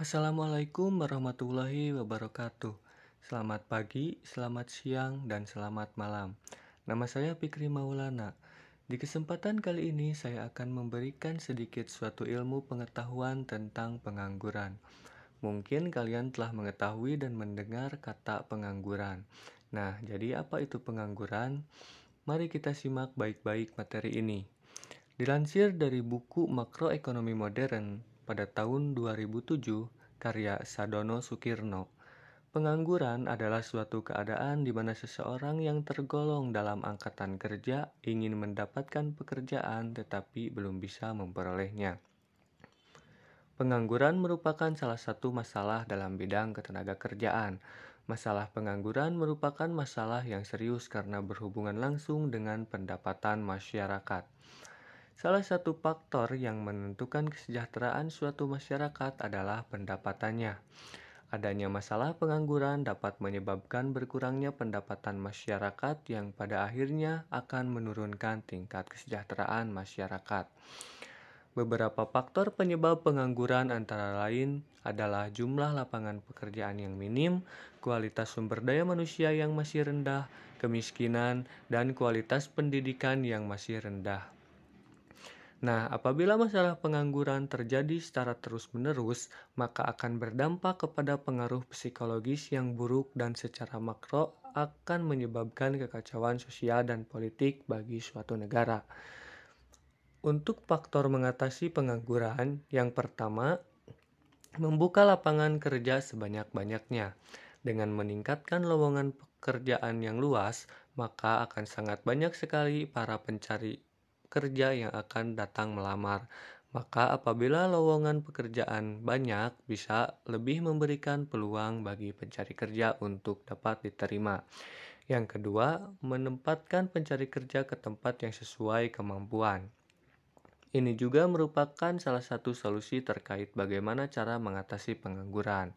Assalamualaikum warahmatullahi wabarakatuh. Selamat pagi, selamat siang, dan selamat malam. Nama saya Fikri Maulana. Di kesempatan kali ini saya akan memberikan sedikit suatu ilmu pengetahuan tentang pengangguran. Mungkin kalian telah mengetahui dan mendengar kata pengangguran. Nah, jadi apa itu pengangguran? Mari kita simak baik-baik materi ini. Dilansir dari buku Makroekonomi Modern pada tahun 2007, karya Sadono Sukirno. Pengangguran adalah suatu keadaan di mana seseorang yang tergolong dalam angkatan kerja ingin mendapatkan pekerjaan tetapi belum bisa memperolehnya. Pengangguran merupakan salah satu masalah dalam bidang ketenaga kerjaan. Masalah pengangguran merupakan masalah yang serius karena berhubungan langsung dengan pendapatan masyarakat. Salah satu faktor yang menentukan kesejahteraan suatu masyarakat adalah pendapatannya. Adanya masalah pengangguran dapat menyebabkan berkurangnya pendapatan masyarakat yang pada akhirnya akan menurunkan tingkat kesejahteraan masyarakat. Beberapa faktor penyebab pengangguran antara lain adalah jumlah lapangan pekerjaan yang minim, kualitas sumber daya manusia yang masih rendah, kemiskinan, dan kualitas pendidikan yang masih rendah. Nah, apabila masalah pengangguran terjadi secara terus-menerus, maka akan berdampak kepada pengaruh psikologis yang buruk dan secara makro akan menyebabkan kekacauan sosial dan politik bagi suatu negara. Untuk faktor mengatasi pengangguran, yang pertama, membuka lapangan kerja sebanyak-banyaknya. Dengan meningkatkan lowongan pekerjaan yang luas, maka akan sangat banyak sekali para pencari kerja yang akan datang melamar. Maka apabila lowongan pekerjaan banyak, bisa lebih memberikan peluang bagi pencari kerja untuk dapat diterima. Yang kedua, menempatkan pencari kerja ke tempat yang sesuai kemampuan. Ini juga merupakan salah satu solusi terkait bagaimana cara mengatasi pengangguran.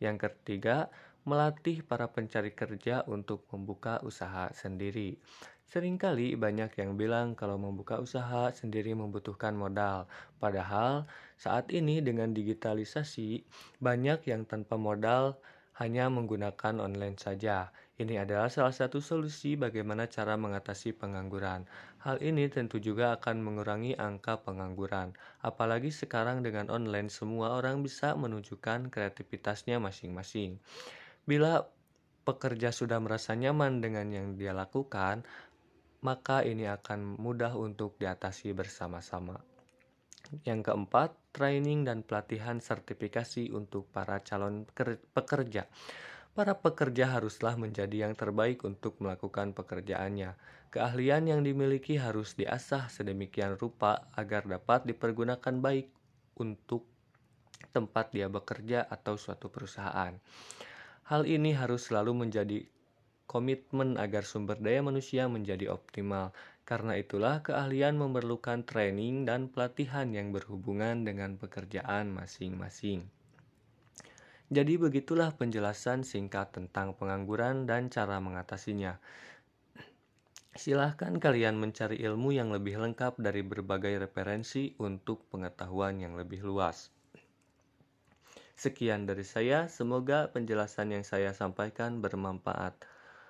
Yang ketiga, melatih para pencari kerja untuk membuka usaha sendiri. Seringkali banyak yang bilang kalau membuka usaha sendiri membutuhkan modal. Padahal saat ini dengan digitalisasi banyak yang tanpa modal hanya menggunakan online saja. Ini adalah salah satu solusi bagaimana cara mengatasi pengangguran. Hal ini tentu juga akan mengurangi angka pengangguran. Apalagi sekarang dengan online semua orang bisa menunjukkan kreativitasnya masing-masing. Bila pekerja sudah merasa nyaman dengan yang dia lakukan, maka ini akan mudah untuk diatasi bersama-sama. Yang keempat, training dan pelatihan sertifikasi untuk para calon pekerja. Para pekerja haruslah menjadi yang terbaik untuk melakukan pekerjaannya. Keahlian yang dimiliki harus diasah sedemikian rupa agar dapat dipergunakan baik untuk tempat dia bekerja atau suatu perusahaan. Hal ini harus selalu menjadi komitmen agar sumber daya manusia menjadi optimal. Karena itulah keahlian memerlukan training dan pelatihan yang berhubungan dengan pekerjaan masing-masing. Jadi begitulah penjelasan singkat tentang pengangguran dan cara mengatasinya. Silahkan kalian mencari ilmu yang lebih lengkap dari berbagai referensi untuk pengetahuan yang lebih luas. Sekian dari saya, semoga penjelasan yang saya sampaikan bermanfaat.